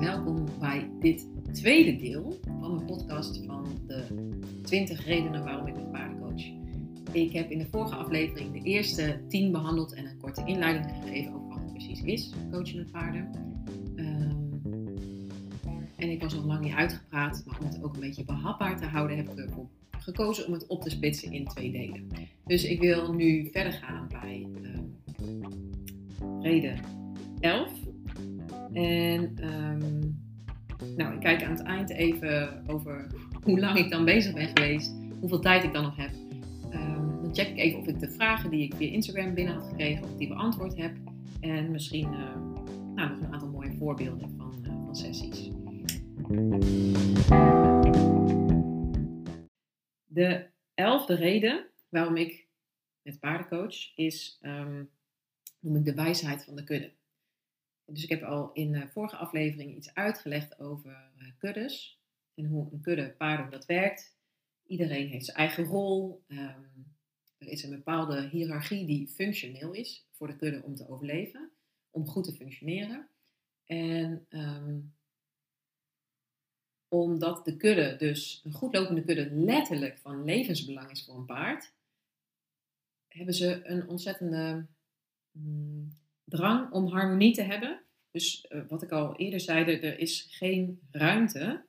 Welkom bij dit tweede deel van mijn podcast van de 20 redenen waarom ik een paardencoach. Ik heb in de vorige aflevering de eerste 10 behandeld en een korte inleiding gegeven over wat het precies is, coachen met paarden. Ehm, en ik was nog lang niet uitgepraat, maar om het ook een beetje behapbaar te houden heb ik ervoor gekozen om het op te splitsen in twee delen. Dus ik wil nu verder gaan bij um, reden 11. En um, nou, ik kijk aan het eind even over hoe lang ik dan bezig ben geweest, hoeveel tijd ik dan nog heb. Um, dan check ik even of ik de vragen die ik via Instagram binnen had gekregen, of die beantwoord heb. En misschien uh, nou, nog een aantal mooie voorbeelden van, uh, van sessies. De elfde reden waarom ik met paardencoach is, um, noem ik de wijsheid van de kudde. Dus ik heb al in de vorige aflevering iets uitgelegd over uh, kuddes en hoe een kudde paarden dat werkt. Iedereen heeft zijn eigen rol. Um, er is een bepaalde hiërarchie die functioneel is voor de kudde om te overleven, om goed te functioneren. En um, omdat de kudde, dus een goed lopende kudde, letterlijk van levensbelang is voor een paard, hebben ze een ontzettende mm, drang om harmonie te hebben. Dus uh, wat ik al eerder zei, er is geen ruimte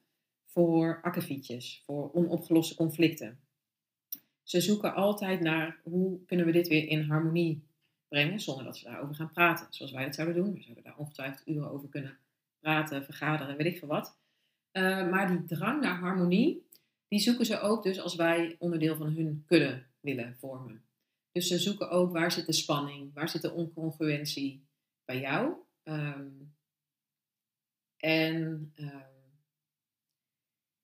voor akkefietjes, voor onopgeloste conflicten. Ze zoeken altijd naar hoe kunnen we dit weer in harmonie brengen, zonder dat ze daarover gaan praten, zoals wij dat zouden doen. We zouden daar ongetwijfeld uren over kunnen praten, vergaderen, weet ik veel wat. Uh, maar die drang naar harmonie, die zoeken ze ook dus als wij onderdeel van hun kudde willen vormen. Dus ze zoeken ook waar zit de spanning, waar zit de oncongruentie bij jou. Um, en um,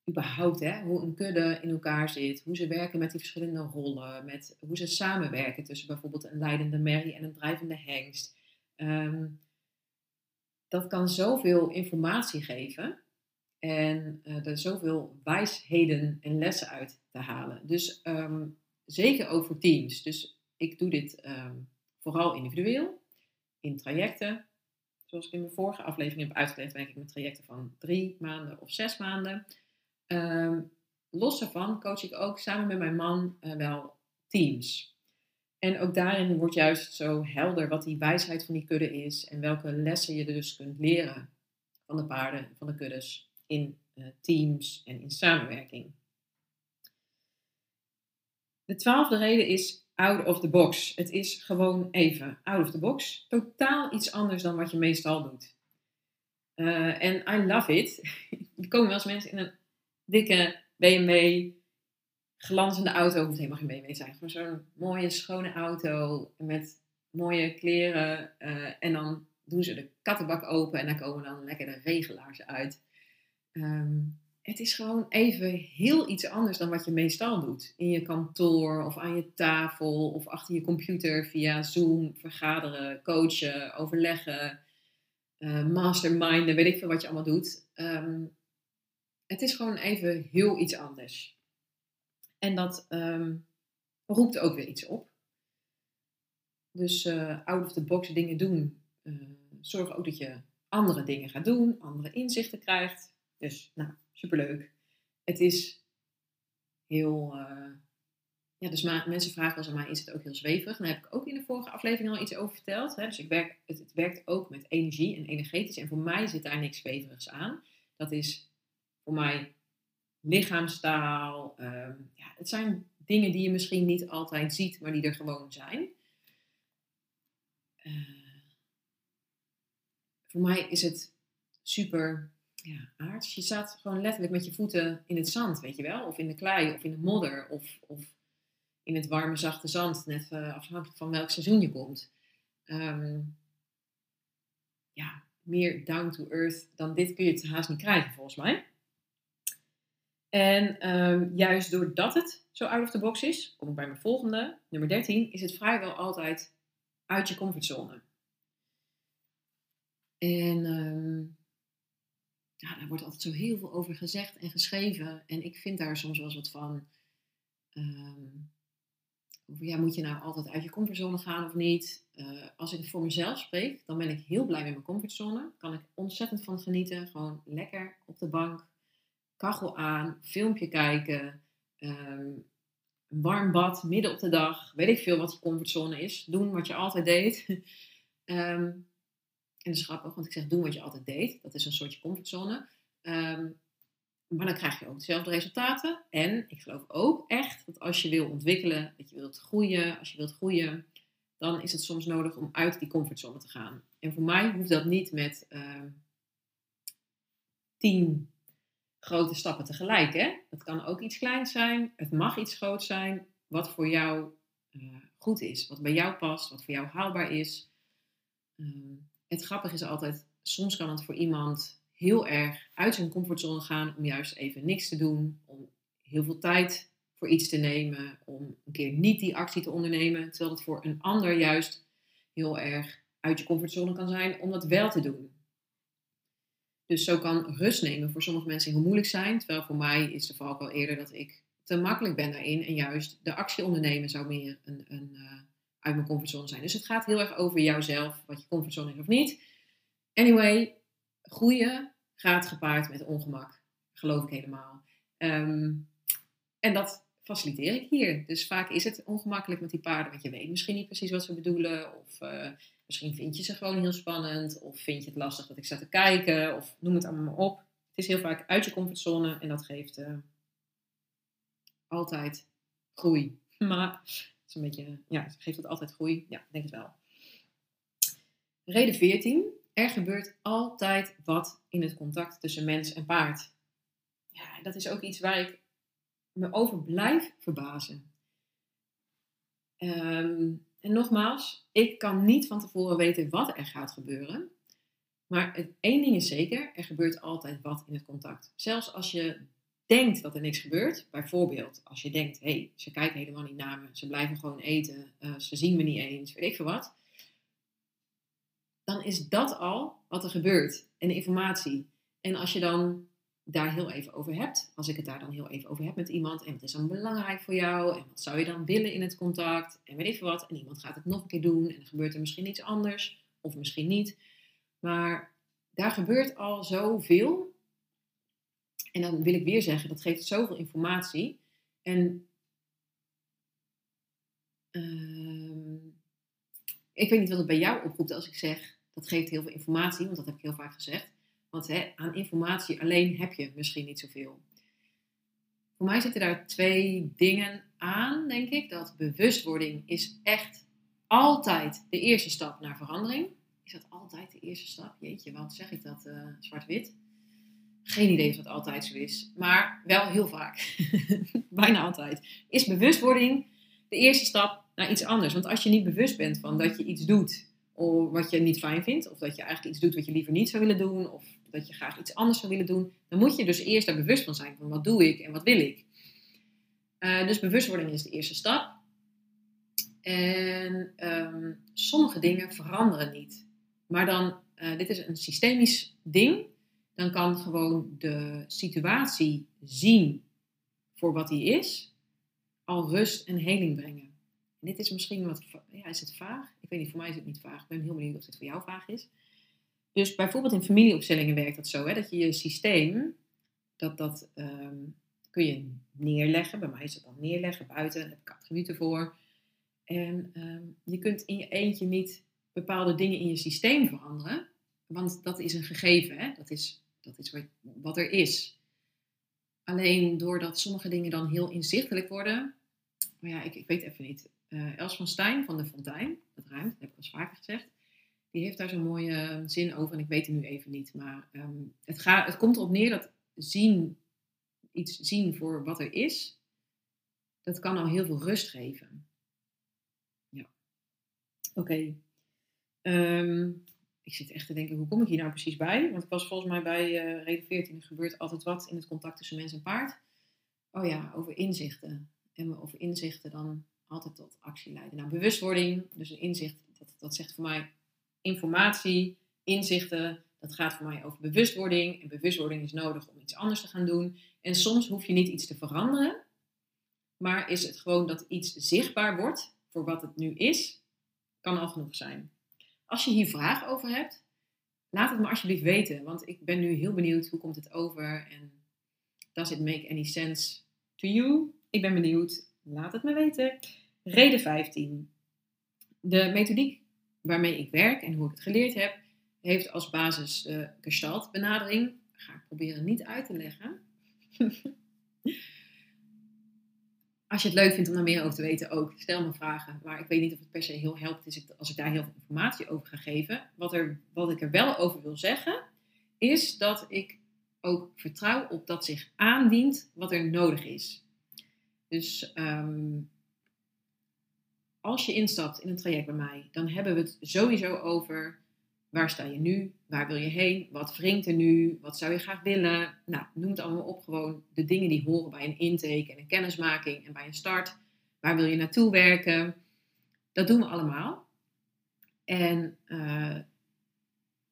überhaupt hè, hoe een kudde in elkaar zit, hoe ze werken met die verschillende rollen, met hoe ze samenwerken tussen bijvoorbeeld een leidende merrie en een drijvende hengst. Um, dat kan zoveel informatie geven en uh, er zoveel wijsheden en lessen uit te halen. Dus um, zeker voor teams. Dus ik doe dit um, vooral individueel, in trajecten. Zoals ik in mijn vorige aflevering heb uitgelegd, werk ik met trajecten van drie maanden of zes maanden. Um, los daarvan coach ik ook samen met mijn man uh, wel teams. En ook daarin wordt juist zo helder wat die wijsheid van die kudde is en welke lessen je dus kunt leren van de paarden, van de kuddes in uh, teams en in samenwerking. De twaalfde reden is out of the box. Het is gewoon even out of the box. Totaal iets anders dan wat je meestal doet. Uh, en I love it. er komen wel eens mensen in een dikke BMW, glanzende auto. Het hoeft helemaal geen BMW zijn. Gewoon zo'n mooie, schone auto met mooie kleren. Uh, en dan doen ze de kattenbak open en daar komen dan lekker de regelaars uit. Um, het is gewoon even heel iets anders dan wat je meestal doet. In je kantoor of aan je tafel of achter je computer via Zoom, vergaderen, coachen, overleggen, uh, masterminden, weet ik veel wat je allemaal doet. Um, het is gewoon even heel iets anders. En dat um, roept ook weer iets op. Dus uh, out of the box dingen doen. Uh, zorg ook dat je andere dingen gaat doen, andere inzichten krijgt. Dus, nou, superleuk. Het is heel. Uh, ja, dus mensen vragen wel eens aan mij: is het ook heel zweverig? Daar heb ik ook in de vorige aflevering al iets over verteld. Hè? Dus ik werk, het, het, werkt ook met energie en energetisch. En voor mij zit daar niks zweverigs aan. Dat is voor mij lichaamstaal. Um, ja, het zijn dingen die je misschien niet altijd ziet, maar die er gewoon zijn. Uh, voor mij is het super ja, aards. Je staat gewoon letterlijk met je voeten in het zand, weet je wel? Of in de klei, of in de modder, of, of in het warme, zachte zand, net uh, afhankelijk van welk seizoen je komt. Um, ja, meer down to earth dan dit kun je het haast niet krijgen, volgens mij. En um, juist doordat het zo out of the box is, kom ik bij mijn volgende, nummer 13, is het vrijwel altijd uit je comfortzone. En um, ja, daar wordt altijd zo heel veel over gezegd en geschreven. En ik vind daar soms wel eens wat van. Over, ja, moet je nou altijd uit je comfortzone gaan of niet? Eh, als ik voor mezelf spreek, dan ben ik heel blij met mijn comfortzone. Kan ik ontzettend van genieten. Gewoon lekker op de bank, kachel aan, filmpje kijken, ehm, warm bad midden op de dag. Weet ik veel wat je comfortzone is. Doen wat je altijd deed. um, en dat is grappig, want ik zeg doen wat je altijd deed. Dat is een soortje comfortzone. Ehm, maar dan krijg je ook dezelfde resultaten. En ik geloof ook echt dat als je wil ontwikkelen, dat je wilt groeien, als je wilt groeien, dan is het soms nodig om uit die comfortzone te gaan. En voor mij hoeft dat niet met uh, tien grote stappen tegelijk. Hè? Het kan ook iets kleins zijn, het mag iets groots zijn, wat voor jou uh, goed is, wat bij jou past, wat voor jou haalbaar is. Uh, het grappige is altijd, soms kan het voor iemand heel erg uit zijn comfortzone gaan om juist even niks te doen, om heel veel tijd voor iets te nemen, om een keer niet die actie te ondernemen, terwijl het voor een ander juist heel erg uit je comfortzone kan zijn om dat wel te doen. Dus zo kan rust nemen voor sommige mensen heel moeilijk zijn, terwijl voor mij is de vooral al eerder dat ik te makkelijk ben daarin en juist de actie ondernemen zou meer een, een uh, uit mijn comfortzone zijn. Dus het gaat heel erg over jouzelf, wat je comfortzone is of niet. Anyway, groeien gaat gepaard met ongemak. Geloof ik helemaal. Um, en dat faciliteer ik hier. Dus vaak is het ongemakkelijk met die paarden, want je weet misschien niet precies wat ze bedoelen. Of uh, misschien vind je ze gewoon heel spannend. Of vind je het lastig dat ik sta te kijken. Of noem het allemaal maar op. Het is heel vaak uit je comfortzone en dat geeft uh, altijd groei. Maar is een beetje, ja, geeft het altijd groei? Ja, denk het wel. Reden 14. Er gebeurt altijd wat in het contact tussen mens en paard. Ja, dat is ook iets waar ik me over blijf verbazen. Um, en nogmaals, ik kan niet van tevoren weten wat er gaat gebeuren. Maar één ding is zeker, er gebeurt altijd wat in het contact. Zelfs als je denkt dat er niks gebeurt, bijvoorbeeld als je denkt, hé, hey, ze kijken helemaal niet naar me, ze blijven gewoon eten, uh, ze zien me niet eens, weet ik veel wat dan is dat al wat er gebeurt en de informatie. En als je dan daar heel even over hebt, als ik het daar dan heel even over heb met iemand, en wat is dan belangrijk voor jou, en wat zou je dan willen in het contact, en weet even wat, en iemand gaat het nog een keer doen, en er gebeurt er misschien iets anders, of misschien niet. Maar daar gebeurt al zoveel. En dan wil ik weer zeggen, dat geeft zoveel informatie. En uh, ik weet niet wat het bij jou oproept als ik zeg, dat geeft heel veel informatie, want dat heb ik heel vaak gezegd. Want hè, aan informatie alleen heb je misschien niet zoveel. Voor mij zitten daar twee dingen aan, denk ik. Dat bewustwording is echt altijd de eerste stap naar verandering. Is dat altijd de eerste stap? Jeetje, wat zeg ik dat uh, zwart-wit? Geen idee of dat altijd zo is. Maar wel heel vaak. Bijna altijd. Is bewustwording de eerste stap naar iets anders. Want als je niet bewust bent van dat je iets doet of wat je niet fijn vindt, of dat je eigenlijk iets doet wat je liever niet zou willen doen, of dat je graag iets anders zou willen doen, dan moet je dus eerst daar bewust van zijn van wat doe ik en wat wil ik. Uh, dus bewustwording is de eerste stap. En um, sommige dingen veranderen niet. Maar dan, uh, dit is een systemisch ding, dan kan gewoon de situatie zien voor wat die is, al rust en heling brengen dit is misschien wat, ja, is het vaag? Ik weet niet, voor mij is het niet vaag. Ik ben heel benieuwd of het voor jou vaag is. Dus bijvoorbeeld in familieopstellingen werkt dat zo, hè, dat je je systeem, dat, dat um, kun je neerleggen. Bij mij is het dan neerleggen buiten, daar heb ik attributen voor. En um, je kunt in je eentje niet bepaalde dingen in je systeem veranderen, want dat is een gegeven, hè? dat is, dat is wat, wat er is. Alleen doordat sommige dingen dan heel inzichtelijk worden, maar ja, ik, ik weet even niet uh, Els van Stijn van de Fontein, dat ruimt, dat heb ik al vaker gezegd, die heeft daar zo'n mooie ehm, zin over en ik weet het nu even niet. Maar um, het, gaat, het komt erop neer dat zien, iets zien voor wat er is, dat kan al heel veel rust geven. Ja. Oké. Okay. Ehm, ik zit echt te denken, hoe kom ik hier nou precies bij? Want ik was volgens mij bij uh, reden 14, er gebeurt altijd wat in het contact tussen mens en paard. Oh ja, over inzichten. En over inzichten dan altijd tot actie leiden. Nou, bewustwording, dus een inzicht, dat, dat zegt voor mij informatie, inzichten. Dat gaat voor mij over bewustwording. En bewustwording is nodig om iets anders te gaan doen. En soms hoef je niet iets te veranderen, Maar is het gewoon dat iets zichtbaar wordt voor wat het nu is, kan al genoeg zijn. Als je hier vragen over hebt, laat het me alsjeblieft weten. Want ik ben nu heel benieuwd hoe komt het over en does it make any sense to you? Ik ben benieuwd. Laat het me weten. Reden 15. De methodiek waarmee ik werk en hoe ik het geleerd heb, heeft als basis de gestalt benadering. Ga ik proberen niet uit te leggen. als je het leuk vindt om daar meer over te weten, ook stel me vragen. Maar ik weet niet of het per se heel helpt is als ik daar heel veel informatie over ga geven. Wat, er, wat ik er wel over wil zeggen, is dat ik ook vertrouw op dat zich aandient wat er nodig is. Dus ehm, als je instapt in een traject bij mij, dan hebben we het sowieso over waar sta je nu, waar wil je heen, wat wringt er nu, wat zou je graag willen. Nou, noem het allemaal op, gewoon de dingen die horen bij een intake en een kennismaking en bij een start. Waar wil je naartoe werken? Dat doen we allemaal. En uh,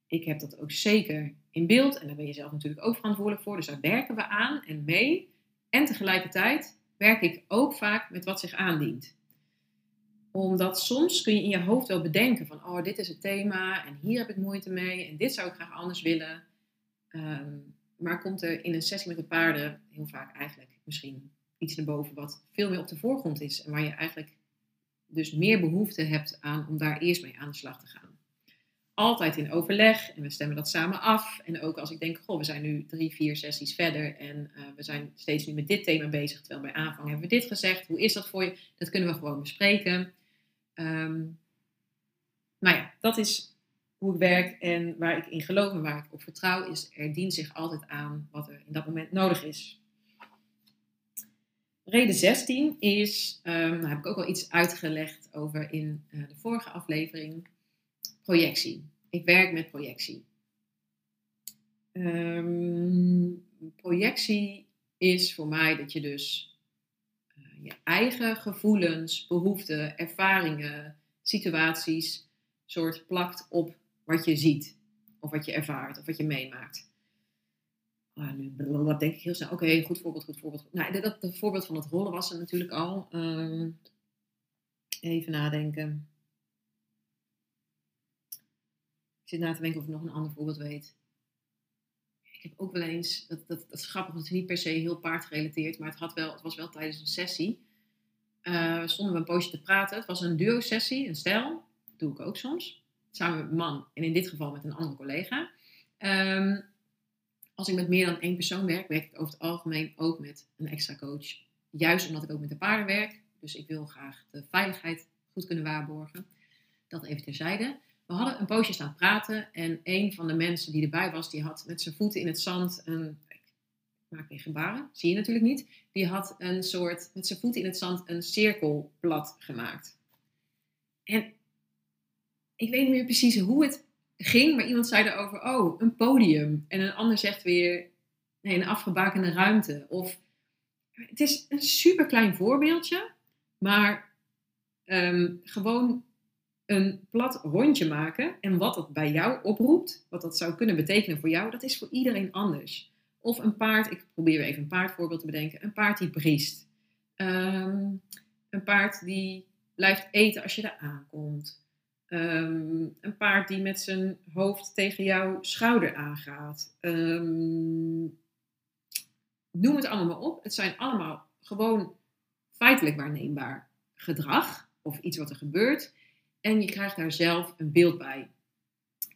ik heb dat ook zeker in beeld en daar ben je zelf natuurlijk ook verantwoordelijk voor. Dus daar werken we aan en mee. En tegelijkertijd werk ik ook vaak met wat zich aandient omdat soms kun je in je hoofd wel bedenken van, oh, dit is het thema en hier heb ik moeite mee en dit zou ik graag anders willen. Ehm, maar komt er in een sessie met de paarden heel vaak eigenlijk misschien iets naar boven wat veel meer op de voorgrond is en waar je eigenlijk dus meer behoefte hebt aan om daar eerst mee aan de slag te gaan. Altijd in overleg en we stemmen dat samen af. En ook als ik denk, goh, we zijn nu drie, vier sessies verder en uh, we zijn steeds nu met dit thema bezig, terwijl bij aanvang hebben we dit gezegd. Hoe is dat voor je? Dat kunnen we gewoon bespreken. Um, nou ja, dat is hoe ik werk en waar ik in geloof en waar ik op vertrouw, is er dient zich altijd aan wat er in dat moment nodig is. Reden 16 is, daar heb ik ook al iets uitgelegd over in uh, de vorige aflevering, projectie. Ik werk met projectie. Um, projectie is voor mij dat je dus je eigen gevoelens, behoeften, ervaringen, situaties soort plakt op wat je ziet. Of wat je ervaart, of wat je meemaakt. Ah, nu denk ik heel snel. Oké, goed voorbeeld, goed voorbeeld. Nou, dat, voorbeeld van het rollen was er natuurlijk al. Uh, even nadenken. Ik zit na te denken of ik nog een ander voorbeeld weet ik heb ook wel eens, dat, dat, dat is grappig, het is niet per se heel paardgerelateerd, maar het, had wel, het was wel tijdens een sessie. Uh, stonden we een poosje te praten. Het was een duo-sessie, een stijl. Dat doe ik ook soms. Samen met een man en in dit geval met een andere collega. Um, als ik met meer dan één persoon werk, werk ik over het algemeen ook met een extra coach. Juist omdat ik ook met de paarden werk. Dus ik wil graag de veiligheid goed kunnen waarborgen. Dat even terzijde we hadden een poosje staan praten en een van de mensen die erbij was, die had met zijn voeten in het zand een, ik maak weer gebaren, zie je natuurlijk niet, die had een soort, met zijn voeten in het zand een cirkelblad gemaakt. En ik weet niet meer precies hoe het ging, maar iemand zei erover, oh, een podium. En een ander zegt weer, nee, een afgebakende ruimte. Of, het is een super klein voorbeeldje, maar um, gewoon een plat rondje maken en wat dat bij jou oproept, wat dat zou kunnen betekenen voor jou, dat is voor iedereen anders. Of een paard, ik probeer even een paardvoorbeeld te bedenken, een paard die briest. Ehm, een paard die blijft eten als je er aankomt. Ehm, een paard die met zijn hoofd tegen jouw schouder aangaat. Um, noem het allemaal maar op. Het zijn allemaal gewoon feitelijk waarneembaar gedrag of iets wat er gebeurt. En je krijgt daar zelf een beeld bij.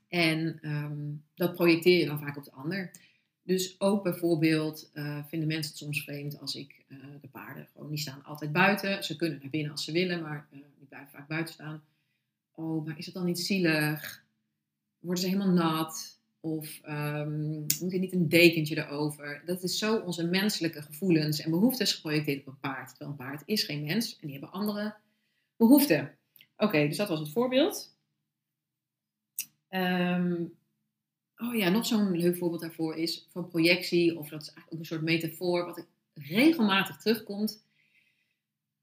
En ehm, dat projecteer je dan vaak op de ander. Dus ook bijvoorbeeld uh, vinden mensen het soms vreemd als ik uh, de paarden gewoon, die staan altijd buiten. Ze kunnen naar binnen als ze willen, maar uh, die blijven vaak buiten staan. Oh, maar is het dan niet zielig? Worden ze helemaal nat? Of um, moet je niet een dekentje erover? Dat is zo onze menselijke gevoelens en behoeftes geprojecteerd op een paard. Terwijl een paard is geen mens en die hebben andere behoeften. Oké, dus dat was het voorbeeld. Um, oh ja, nog zo'n leuk voorbeeld daarvoor is van projectie, of dat is eigenlijk ook een soort metafoor, wat ik regelmatig terugkomt,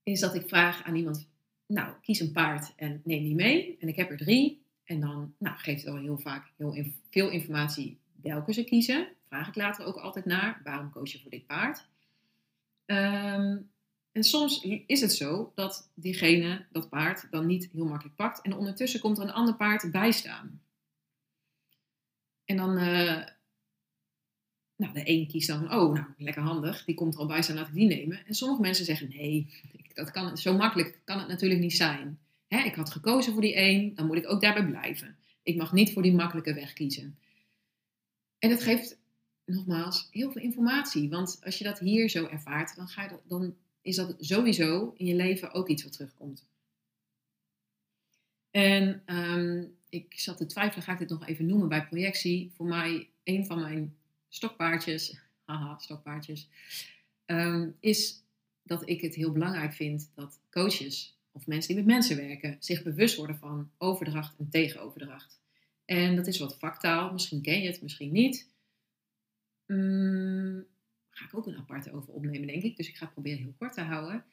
is dat ik vraag aan iemand, nou, kies een paard en neem die mee. En ik heb er drie. En dan nou, geeft het al heel vaak heel veel informatie welke ze kiezen. Vraag ik later ook altijd naar, waarom koos je voor dit paard? Um, En soms is het zo dat diegene, dat paard, dan niet heel makkelijk pakt. En ondertussen komt er een ander paard bij staan. En dan, uh, nou, de een kiest dan oh, nou, lekker handig, die komt er al bij staan, laat ik die nemen. En sommige mensen zeggen, nee, dat kan, zo makkelijk kan het natuurlijk niet zijn. Hè, ik had gekozen voor die een, dan moet ik ook daarbij blijven. Ik mag niet voor die makkelijke weg kiezen. En dat geeft, nogmaals, heel veel informatie. Want als je dat hier zo ervaart, dan, ga je dan is dat sowieso in je leven ook iets wat terugkomt. En ehm, ik zat te twijfelen, ga ik dit nog even noemen bij projectie. Voor mij, een van mijn stokpaardjes, haha, stokpaardjes, ehm, is dat ik het heel belangrijk vind dat coaches of mensen die met mensen werken zich bewust worden van overdracht en tegenoverdracht. En dat is wat vaktaal, misschien ken je het, misschien niet. Um, ga ik ook een aparte over opnemen, denk ik. Dus ik ga het proberen heel kort te houden.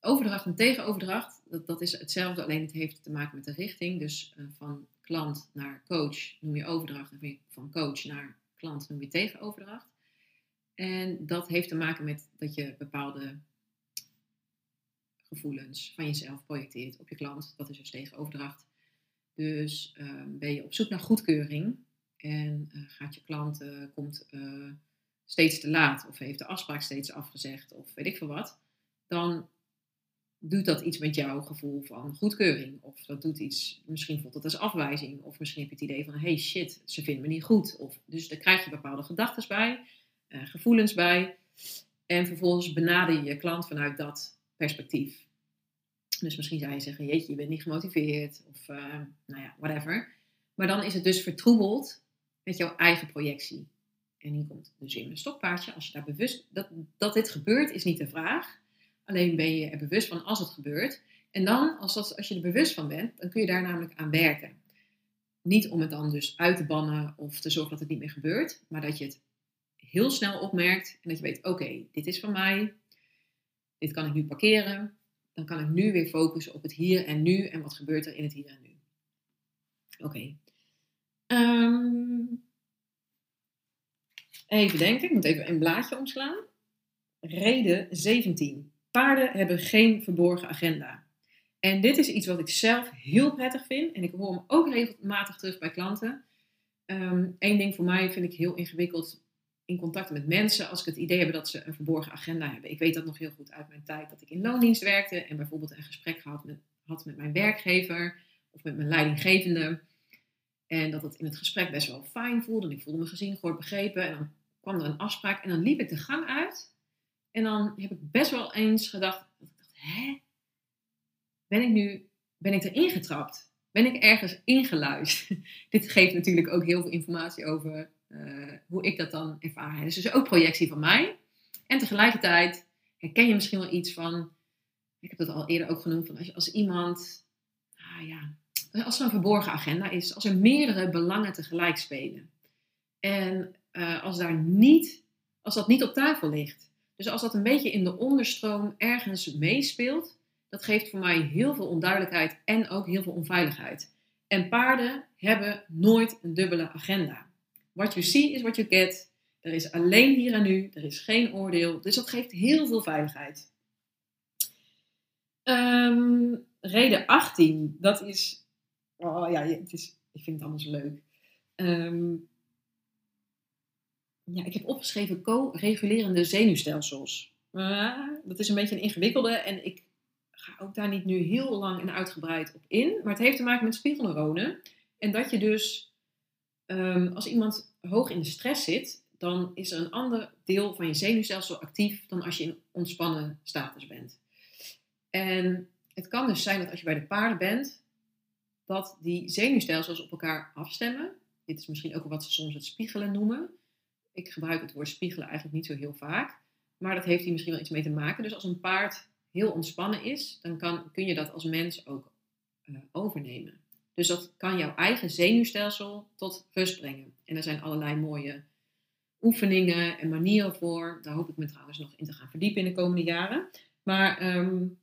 Overdracht en tegenoverdracht, dat, dat is hetzelfde, alleen het heeft te maken met de richting. Dus uh, van klant naar coach noem je overdracht en van coach naar klant noem je tegenoverdracht. En dat heeft te maken met dat je bepaalde gevoelens van jezelf projecteert op je klant. Dat is dus tegenoverdracht. Dus uh, ben je op zoek naar goedkeuring, en uh, gaat je klant, uh, komt uh, steeds te laat of heeft de afspraak steeds afgezegd of weet ik veel wat, dan doet dat iets met jouw gevoel van goedkeuring. Of dat doet iets, misschien voelt het als afwijzing. Of misschien heb je het idee van, hey shit, ze vinden me niet goed. Of, dus daar krijg je bepaalde gedachten bij, gevoelens bij. En vervolgens benader je je klant vanuit dat perspectief. Dus misschien zou je zeggen, jeetje, je bent niet gemotiveerd. Of nou ja, whatever. Maar dan is het dus vertroebeld met jouw eigen projectie. En hier komt dus in een stokpaardje, als je daar bewust, dat, dat dit gebeurt is niet de vraag. Alleen ben je er bewust van als het gebeurt. En dan, als, als je er bewust van bent, dan kun je daar namelijk aan werken. Niet om het dan dus uit te bannen of te zorgen dat het niet meer gebeurt, maar dat je het heel snel opmerkt en dat je weet, oké, dit is van mij, dit kan ik nu parkeren, dan kan ik nu weer focussen op het hier en nu en wat gebeurt er in het hier en nu. Oké, Um, even denken, ik moet even een blaadje omslaan. Reden 17. Paarden hebben geen verborgen agenda. En dit is iets wat ik zelf heel prettig vind. En ik hoor hem ook regelmatig terug bij klanten. Eén ehm, ding voor mij vind ik heel ingewikkeld in contact met mensen als ik het idee heb dat ze een verborgen agenda hebben. Ik weet dat nog heel goed uit mijn tijd dat ik in loondienst werkte en bijvoorbeeld een gesprek had met mijn werkgever of met mijn leidinggevende. En dat het in het gesprek best wel fijn voelde. En ik voelde me gezien, gehoord, begrepen. En dan kwam er een afspraak en dan liep ik de gang uit. En dan heb ik best wel eens gedacht, ik dacht, hè? Ben ik nu, ben ik erin getrapt? Ben ik ergens ingeluisterd? Dit geeft natuurlijk ook heel veel informatie over uh, hoe ik dat dan ervaar. Dus is ook projectie van mij. En tegelijkertijd herken je misschien wel iets van, ik heb dat al eerder ook genoemd, van als, je, als iemand, ah ja, als er een verborgen agenda is, als er meerdere belangen tegelijk spelen. En uh, als, daar niet, als dat niet op tafel ligt. Dus als dat een beetje in de onderstroom ergens meespeelt, dat geeft voor mij heel veel onduidelijkheid en ook heel veel onveiligheid. En paarden hebben nooit een dubbele agenda. What you see is what you get. Er is alleen hier en nu, er is geen oordeel. Dus dat geeft heel veel veiligheid. Um, reden 18, dat is Oh ja, het is, ik vind het allemaal zo leuk. Ehm, ja, ik heb opgeschreven co-regulerende zenuwstelsels. Uh, dat is een beetje een ingewikkelde en ik ga ook daar niet nu heel lang en uitgebreid op in. Maar het heeft te maken met spiegelneuronen. En dat je dus, um, als iemand hoog in de stress zit, dan is er een ander deel van je zenuwstelsel actief dan als je in ontspannen status bent. En het kan dus zijn dat als je bij de paarden bent, dat die zenuwstelsels op elkaar afstemmen. Dit is misschien ook wat ze soms het spiegelen noemen. Ik gebruik het woord spiegelen eigenlijk niet zo heel vaak. Maar dat heeft hier misschien wel iets mee te maken. Dus als een paard heel ontspannen is, dan kan, kun je dat als mens ook uh, overnemen. Dus dat kan jouw eigen zenuwstelsel tot rust brengen. En er zijn allerlei mooie oefeningen en manieren voor. Daar hoop ik me trouwens nog in te gaan verdiepen in de komende jaren. Maar um,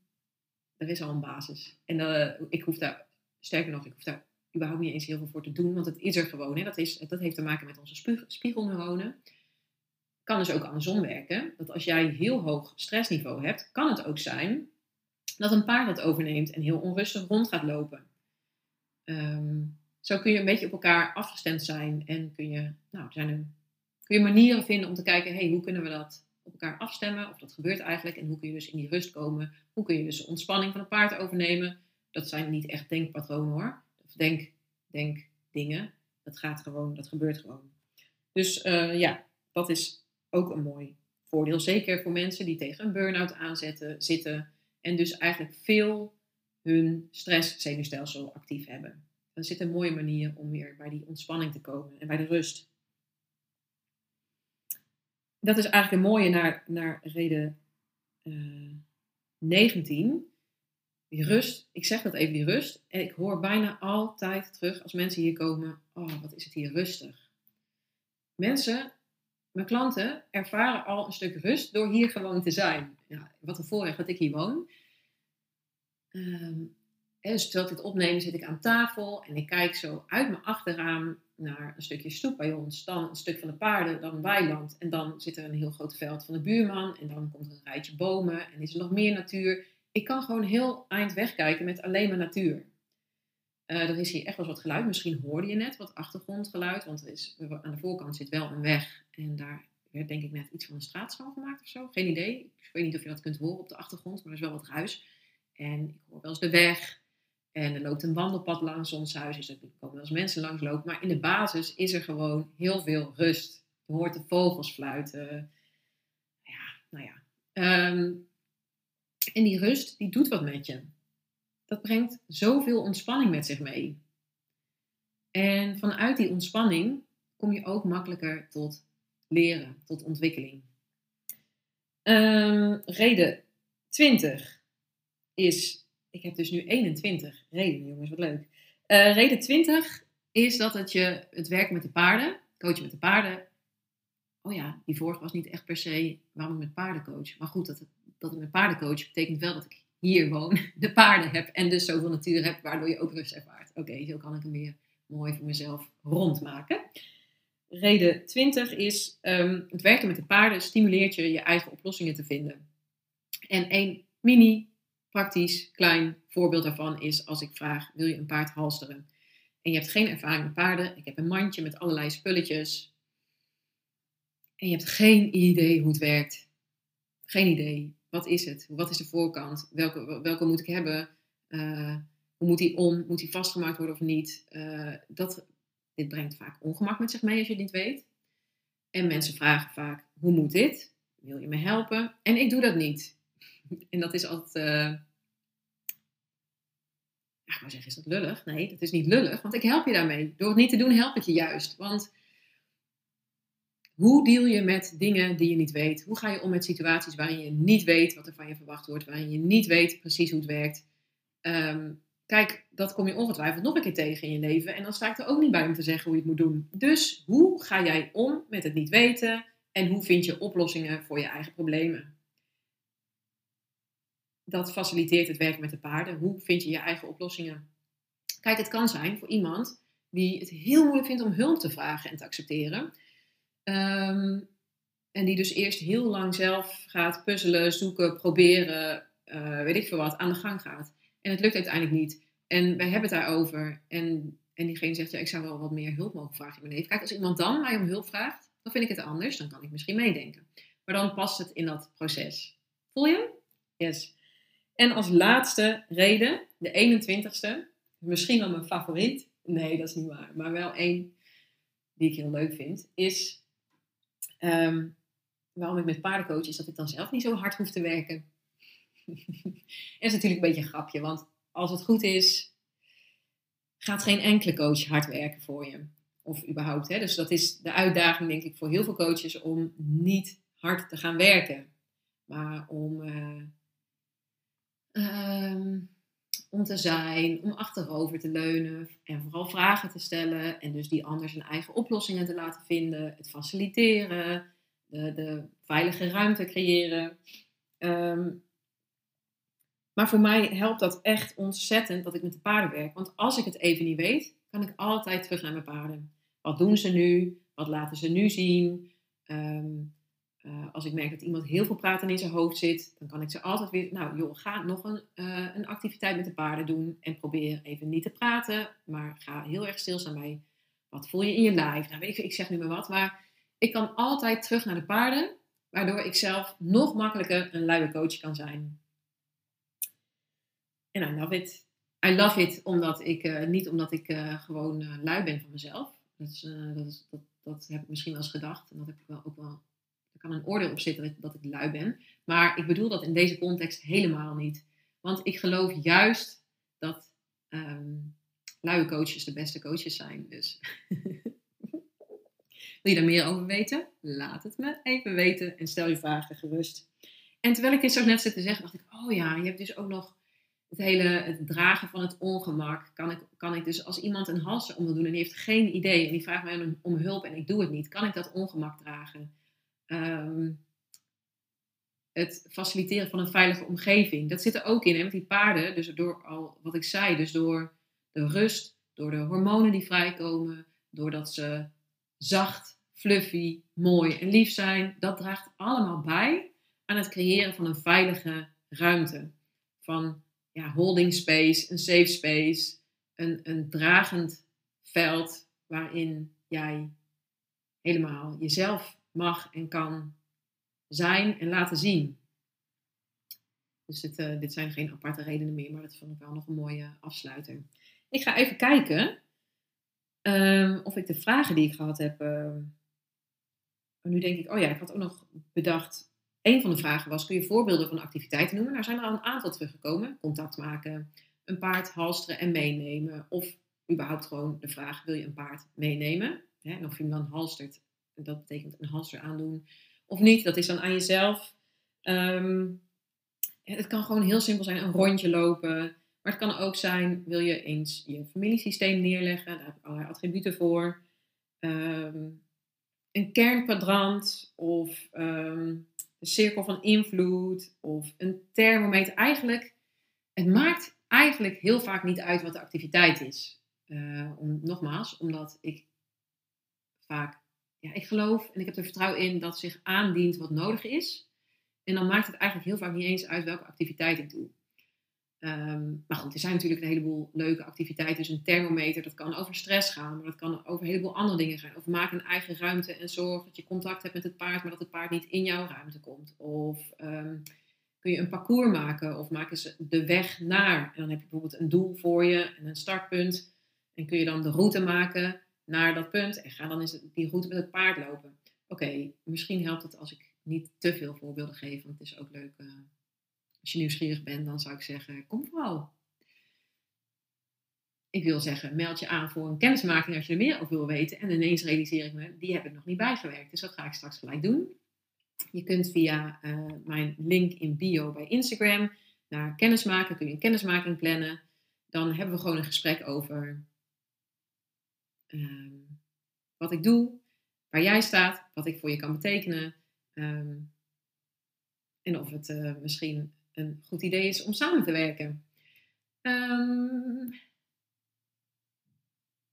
er is al een basis. En uh, ik hoef daar Sterker nog, ik hoef daar überhaupt niet eens heel veel voor te doen, want het is er gewoon. Hè. Dat, is, dat heeft te maken met onze spiegelneuronen. kan dus ook andersom werken. Dat als jij heel hoog stressniveau hebt, kan het ook zijn dat een paard dat overneemt en heel onrustig rond gaat lopen. Ehm, zo kun je een beetje op elkaar afgestemd zijn en kun je, nou, zijn kun je manieren vinden om te kijken, hey, hoe kunnen we dat op elkaar afstemmen? Of dat gebeurt eigenlijk en hoe kun je dus in die rust komen? Hoe kun je dus de ontspanning van het paard overnemen? Dat zijn niet echt denkpatronen hoor. Of denk, denk dingen. Dat gaat gewoon, dat gebeurt gewoon. Dus uh, ja, dat is ook een mooi voordeel. Zeker voor mensen die tegen een burn-out aanzetten, zitten. En dus eigenlijk veel hun stresszenuwstelsel actief hebben. Dan zit een mooie manier om weer bij die ontspanning te komen en bij de rust. Dat is eigenlijk een mooie naar, naar reden uh, eh, 19. Die rust, ik zeg dat even, die rust. En ik hoor bijna altijd terug als mensen hier komen: Oh, wat is het hier rustig. Mensen, mijn klanten, ervaren al een stuk rust door hier gewoon te zijn. Ja, wat een voorrecht dat ik hier woon. Um, dus terwijl ik dit opneem, zit ik aan tafel en ik kijk zo uit mijn achterraam naar een stukje stoep bij ons, dan een stuk van de paarden, dan weiland en dan zit er een heel groot veld van de buurman en dan komt er een rijtje bomen en is er nog meer natuur. Ik kan gewoon heel eind wegkijken met alleen maar natuur. Uh, er is hier echt wel wat geluid. Misschien hoorde je net wat achtergrondgeluid, want er is, aan de voorkant zit wel een weg en daar werd denk ik net iets van een straat gemaakt of zo. Geen idee. Ik weet niet of je dat kunt horen op de achtergrond, maar er is wel wat ruis. En ik hoor wel eens de weg. En er loopt een wandelpad langs ons huis, dus er komen wel eens mensen langs lopen. Maar in de basis is er gewoon heel veel rust. Je hoort de vogels fluiten. Ja, nou ja. Ehm, en die rust, die doet wat met je. Dat brengt zoveel ontspanning met zich mee. En vanuit die ontspanning kom je ook makkelijker tot leren, tot ontwikkeling. Um, reden 20 is ik heb dus nu 21 redenen, jongens, wat leuk. Uh, reden 20 is dat het je het werk met de paarden, coachen met de paarden. Oh ja, die vorige was niet echt per se waarom ik met paarden coach. Maar goed, dat, dat ik met paarden coach betekent wel dat ik hier woon, de paarden heb en dus zoveel natuur heb, waardoor je ook rust ervaart. Oké, zo kan ik hem weer mooi voor mezelf rondmaken. Reden 20 is, um, het werken met de paarden stimuleert je je eigen oplossingen te vinden. En één mini praktisch klein voorbeeld daarvan is als ik vraag: wil je een paard halsteren? En je hebt geen ervaring met paarden. Ik heb een mandje met allerlei spulletjes. En je hebt geen idee hoe het werkt. Geen idee. Wat is het? Wat is de voorkant? Welke, welke moet ik hebben? Uh, hoe moet die om? Moet die vastgemaakt worden of niet? Uh, dat, dit brengt vaak ongemak met zich mee als je het niet weet. En mensen vragen vaak: hoe moet dit? Wil je me helpen? En ik doe dat niet. En dat is altijd. Uh, ik wou zeggen, is dat lullig? Nee, dat is niet lullig, want ik help je daarmee. Door het niet te doen, help ik je juist. Want hoe deal je met dingen die je niet weet? Hoe ga je om met situaties waarin je niet weet wat er van je verwacht wordt, waarin je niet weet precies hoe het werkt? Um, kijk, dat kom je ongetwijfeld nog een keer tegen in je leven. En dan sta ik er ook niet bij om te zeggen hoe je het moet doen. Dus hoe ga jij om met het niet weten? En hoe vind je oplossingen voor je eigen problemen? dat faciliteert het werk met de paarden. Hoe vind je je eigen oplossingen? Kijk, het kan zijn voor iemand die het heel moeilijk vindt om hulp te vragen en te accepteren. Ehm, en die dus eerst heel lang zelf gaat puzzelen, zoeken, proberen, uh, weet ik veel wat, aan de gang gaat. En het lukt uiteindelijk niet. En wij hebben het daarover. En, en diegene zegt, ja, ik zou wel wat meer hulp mogen vragen in mijn leven. Kijk, als iemand dan mij om hulp vraagt, dan vind ik het anders. Dan kan ik misschien meedenken. Maar dan past het in dat proces. Voel je? Yes. En als laatste reden, de 21ste, misschien wel mijn favoriet. Nee, dat is niet waar. Maar wel één die ik heel leuk vind, is ehm, waarom ik met paardencoach is dat ik dan zelf niet zo hard hoef te werken. dat is natuurlijk een beetje een grapje, want als het goed is, gaat geen enkele coach hard werken voor je. Of überhaupt. Hè? Dus dat is de uitdaging, denk ik, voor heel veel coaches om niet hard te gaan werken. Maar om uh, om te zijn, om achterover te leunen en vooral vragen te stellen en dus die ander zijn eigen oplossingen te laten vinden, het faciliteren, de, de veilige ruimte creëren. Ehm, maar voor mij helpt dat echt ontzettend dat ik met de paarden werk. Want als ik het even niet weet, kan ik altijd terug naar mijn paarden. Wat doen ze nu? Wat laten ze nu zien? Um, eh, als ik merk dat iemand heel veel praten in zijn hoofd zit, dan kan ik ze altijd weer, nou joh, ga nog een, eh, een activiteit met de paarden doen en probeer even niet te praten, maar ga heel erg stilstaan bij wat voel je in je lijf. Nou weet ik, ik zeg nu maar wat, maar ik kan altijd terug naar de paarden, waardoor ik zelf nog makkelijker een luie coach kan zijn. En I love it. I love it omdat ik, uh, niet omdat ik gewoon lui ben van mezelf. Dat, dat, is, dat, dat heb ik misschien wel eens gedacht en dat heb ik wel ook wel kan een oordeel op zitten dat ik lui ben. Maar ik bedoel dat in deze context helemaal niet. Want ik geloof juist dat um, luie coaches de beste coaches zijn. Dus wil je daar meer over weten? Laat het me even weten en stel je vragen gerust. En terwijl ik dit zo net zit te zeggen, dacht ik, oh ja, je hebt dus ook nog het hele het dragen van het ongemak. Kan ik, kan ik dus als iemand een hals om wil doen en die heeft geen idee en die vraagt mij om, om hulp en ik doe het niet, kan ik dat ongemak dragen? Ehm, het faciliteren van een veilige omgeving. Dat zit er ook in, hè, met die paarden. Dus door al wat ik zei, dus door de rust, door de hormonen die vrijkomen, doordat ze zacht, fluffy, mooi en lief zijn. Dat draagt allemaal bij aan het creëren van een veilige ruimte. Van ja, holding space, een safe space, een, een dragend veld waarin jij helemaal jezelf mag en kan zijn en laten zien. Dus dit, uh, dit zijn geen aparte redenen meer, maar dat vond ik wel nog een mooie afsluiter. Ik ga even kijken um, of ik de vragen die ik gehad heb. Uh, nu denk ik, oh ja, ik had ook nog bedacht. Een van de vragen was: kun je voorbeelden van activiteiten noemen? Nou zijn er al een aantal teruggekomen: contact maken, een paard halsteren en meenemen. Of überhaupt gewoon de vraag: wil je een paard meenemen? Hè, en of je hem dan halstert dat betekent een halster aandoen of niet. Dat is dan aan jezelf. Um, het kan gewoon heel simpel zijn, een rondje lopen. Maar het kan ook zijn, wil je eens je familiesysteem neerleggen. Daar heb ik allerlei attributen voor. Um, een kernkwadrant of um, een cirkel van invloed of een thermometer. Eigenlijk, het maakt eigenlijk heel vaak niet uit wat de activiteit is. Om, nogmaals, omdat ik vaak ja, ik geloof en ik heb er vertrouwen in dat zich aandient wat nodig is. En dan maakt het eigenlijk heel vaak niet eens uit welke activiteit ik doe. Um, maar goed, er zijn natuurlijk een heleboel leuke activiteiten. Dus een thermometer, dat kan over stress gaan, maar dat kan over een heleboel andere dingen gaan. Of maak een eigen ruimte en zorg dat je contact hebt met het paard, maar dat het paard niet in jouw ruimte komt. Of um, kun je een parcours maken of maken ze de weg naar. En dan heb je bijvoorbeeld een doel voor je en een startpunt. En kun je dan de route maken naar dat punt en ga dan eens die route met het paard lopen. Oké, misschien helpt het als ik niet te veel voorbeelden geef, want het is ook leuk. Uh, als je nieuwsgierig bent, dan zou ik zeggen, kom vooral. Ik wil zeggen, meld je aan voor een kennismaking als je er meer over wil weten. En ineens realiseer ik me, die heb ik nog niet bijgewerkt. Dus dat ga ik straks gelijk doen. Je kunt via uh, mijn link in bio bij Instagram naar kennismaken, kun je een kennismaking plannen. Dan hebben we gewoon een gesprek over Ehm, wat ik doe, waar jij staat, wat ik voor je kan betekenen. Ehm, en of het uh, misschien een goed idee is om samen te werken. Um,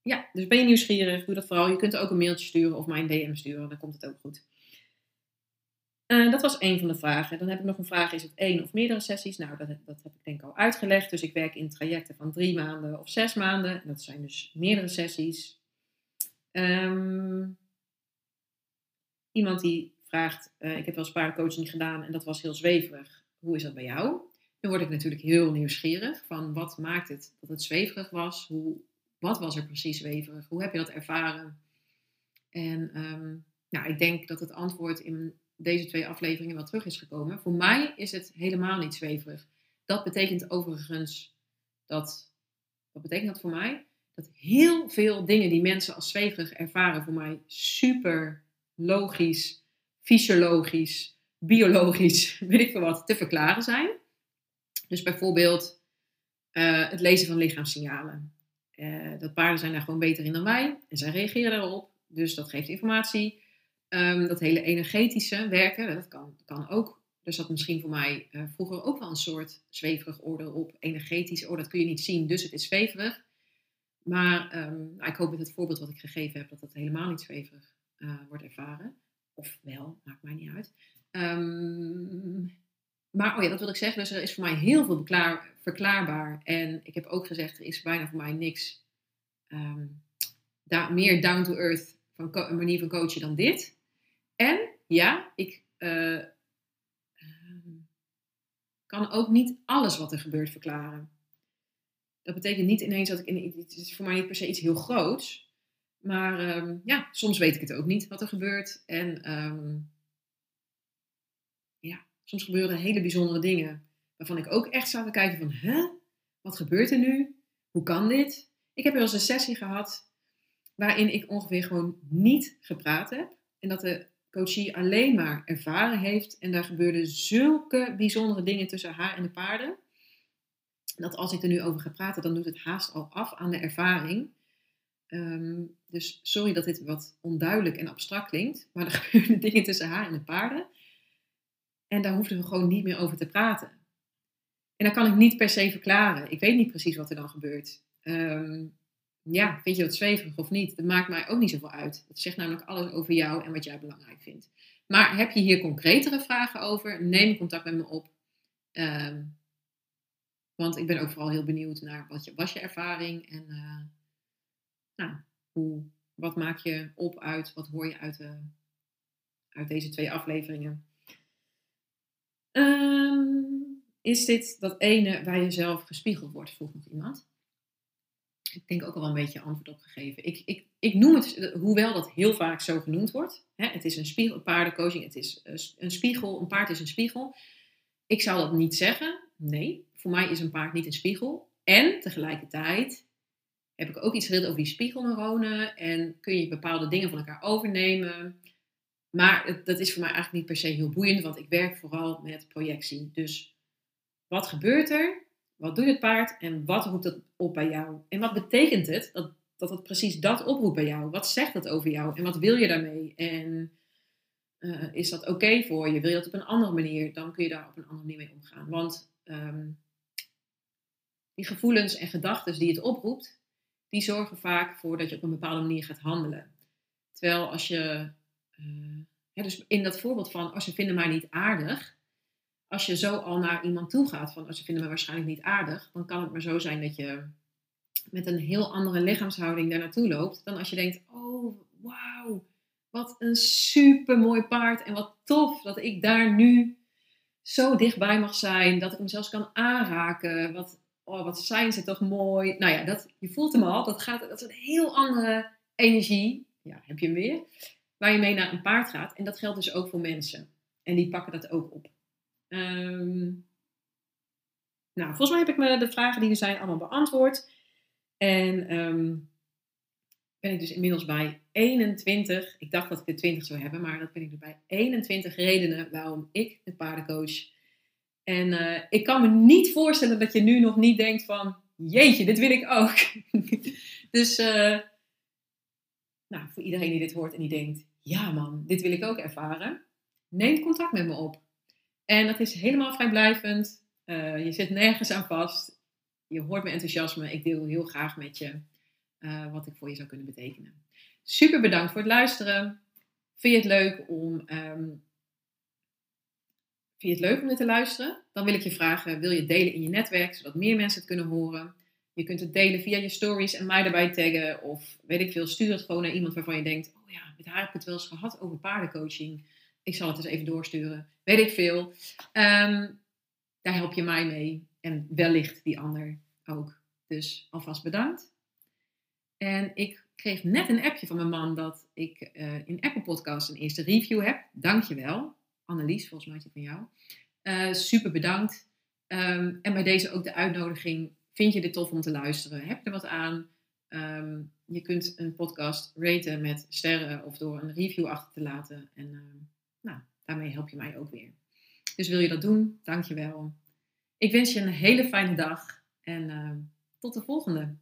ja, dus ben je nieuwsgierig, doe dat vooral. Je kunt ook een mailtje sturen of mij een DM sturen, dan komt het ook goed. Uh, dat was één van de vragen. Dan heb ik nog een vraag: is het één of meerdere sessies? Nou, dat, dat heb ik denk ik al uitgelegd. Dus ik werk in trajecten van drie maanden of zes maanden. En dat zijn dus meerdere sessies. Um, iemand die vraagt, uh, ik heb wel eens paardencoaching gedaan en dat was heel zweverig. Hoe is dat bij jou? Dan word ik natuurlijk heel nieuwsgierig van wat maakt het dat het zweverig was? Hoe, wat was er precies zweverig? Hoe heb je dat ervaren? En um, nou, ik denk dat het antwoord in deze twee afleveringen wel terug is gekomen. Voor mij is het helemaal niet zweverig. Dat betekent overigens dat, wat betekent dat voor mij? Dat heel veel dingen die mensen als zweverig ervaren voor mij super logisch, fysiologisch, biologisch, weet ik veel wat, te verklaren zijn. Dus bijvoorbeeld uh, het lezen van lichaamssignalen. Uh, dat paarden zijn daar gewoon beter in dan wij en zij reageren daarop. Dus dat geeft informatie. Um, dat hele energetische werken, dat kan, kan ook. Dus dat misschien voor mij uh, vroeger ook wel een soort zweverig oordeel op. Energetisch, oh dat kun je niet zien, dus het is zweverig. Maar um, ik hoop met het voorbeeld wat ik gegeven heb dat dat helemaal niet zweverig uh, wordt ervaren. Of wel, maakt mij niet uit. Ehm, maar oh ja, dat wil ik zeggen. Dus er is voor mij heel veel verklaarbaar. En ik heb ook gezegd, er is bijna voor mij niks ehm, meer down to earth van een manier van coachen dan dit. En ja, ik eh, ehm, kan ook niet alles wat er gebeurt verklaren. Dat betekent niet ineens dat ik in het is voor mij niet per se iets heel groots. Maar ehm, ja, soms weet ik het ook niet wat er gebeurt. En um, ja, soms gebeuren hele bijzondere dingen. Waarvan ik ook echt zou te kijken van, hè? Wat gebeurt er nu? Hoe kan dit? Ik heb wel eens een sessie gehad waarin ik ongeveer gewoon niet gepraat heb. En dat de coachie alleen maar ervaren heeft. En daar gebeurden zulke bijzondere dingen tussen haar en de paarden. Dat als ik er nu over ga praten, dan doet het haast al af aan de ervaring. Ehm, dus sorry dat dit wat onduidelijk en abstract klinkt. Maar er gebeurden dingen tussen haar en de paarden. En daar hoefden we gewoon niet meer over te praten. En dat kan ik niet per se verklaren. Ik weet niet precies wat er dan gebeurt. Ehm, ja, vind je dat zweverig of niet? Dat maakt mij ook niet zoveel uit. Het zegt namelijk alles over jou en wat jij belangrijk vindt. Maar heb je hier concretere vragen over? Neem contact met me op. Ehm, want ik ben ook vooral heel benieuwd naar wat je, was je ervaring en uh, nou, hoe, wat maak je op uit, wat hoor je uit, de, uit deze twee afleveringen. Um, is dit dat ene waar je zelf gespiegeld wordt, vroeg nog iemand ik denk ook al wel een beetje antwoord op gegeven. Ik, ik, ik noem het, hoewel dat heel vaak zo genoemd wordt. Hè, het is een spiegel, paardencoaching, het is eh, een spiegel, een paard is een spiegel. Ik zou dat niet zeggen. Nee, voor mij is een paard niet een spiegel. En tegelijkertijd heb ik ook iets geleerd over die spiegelneuronen. En kun je bepaalde dingen van elkaar overnemen. Maar dat is voor mij eigenlijk niet per se heel boeiend, want ik werk vooral met projectie. Dus wat gebeurt er wat doet het paard en wat roept het op bij jou? En wat betekent het dat, dat het precies dat oproept bij jou? Wat zegt dat over jou en wat wil je daarmee? En uh, is dat oké voor je? Wil je dat op een andere manier? Dan kun je daar op een andere manier mee omgaan. Want um, die gevoelens en gedachten die het oproept, die zorgen vaak voor dat je op een bepaalde manier gaat handelen. Terwijl als je, uh, dus in dat voorbeeld van als ze vinden mij niet aardig, als je zo al naar iemand toe gaat, van als ze vinden me waarschijnlijk niet aardig, dan kan het maar zo zijn dat je met een heel andere lichaamshouding daar naartoe loopt, dan als je denkt, oh wauw, wat een super mooi paard en wat tof dat ik daar nu zo dichtbij mag zijn, dat ik hem zelfs kan aanraken. Wat, oh, wat zijn ze toch mooi. Nou ja, dat, je voelt hem al, dat, gaat, dat is een heel andere energie, ja, heb je hem weer, waar je mee naar een paard gaat. En dat geldt dus ook voor mensen. En die pakken dat ook op. Um, nou, volgens mij heb ik me de vragen die er zijn allemaal beantwoord. En um, ben ik dus inmiddels bij 21. Ik dacht dat ik de 20 zou hebben, maar dat ben ik nu bij 21 redenen waarom ik het paardencoach. En uh, ik kan me niet voorstellen dat je nu nog niet denkt van, jeetje, dit wil ik ook. dus, uh, nou, voor iedereen die dit hoort en die denkt, ja man, dit wil ik ook ervaren. Neem contact met me op. En dat is helemaal vrijblijvend. Uh, je zit nergens aan vast. Je hoort mijn enthousiasme. Ik deel heel graag met je wat ik voor je zou kunnen betekenen. Super bedankt voor het luisteren. Vind je het leuk om, um, vind je het leuk om dit te luisteren? Dan wil ik je vragen, wil je delen in je netwerk, zodat meer mensen het kunnen horen? Je kunt het delen via je stories en mij erbij taggen. Of weet ik veel, stuur het gewoon naar iemand waarvan je denkt, oh ja, met haar heb ik het wel eens gehad over paardencoaching ik zal het eens even doorsturen. Weet ik veel. Um, daar help je mij mee. En wellicht die ander ook. Dus alvast bedankt. En ik kreeg net een appje van mijn man dat ik uh, in Apple Podcast een eerste review heb. Dankjewel. Annelies, volgens mij is van jou. Uh, super bedankt. Um, en bij deze ook de uitnodiging. Vind je dit tof om te luisteren? Heb je er wat aan? Um, je kunt een podcast raten met sterren of door een review achter te laten. En nou, daarmee help je mij ook weer. Dus wil je dat doen? Dankjewel. Ik wens je een hele fijne dag en tot de volgende.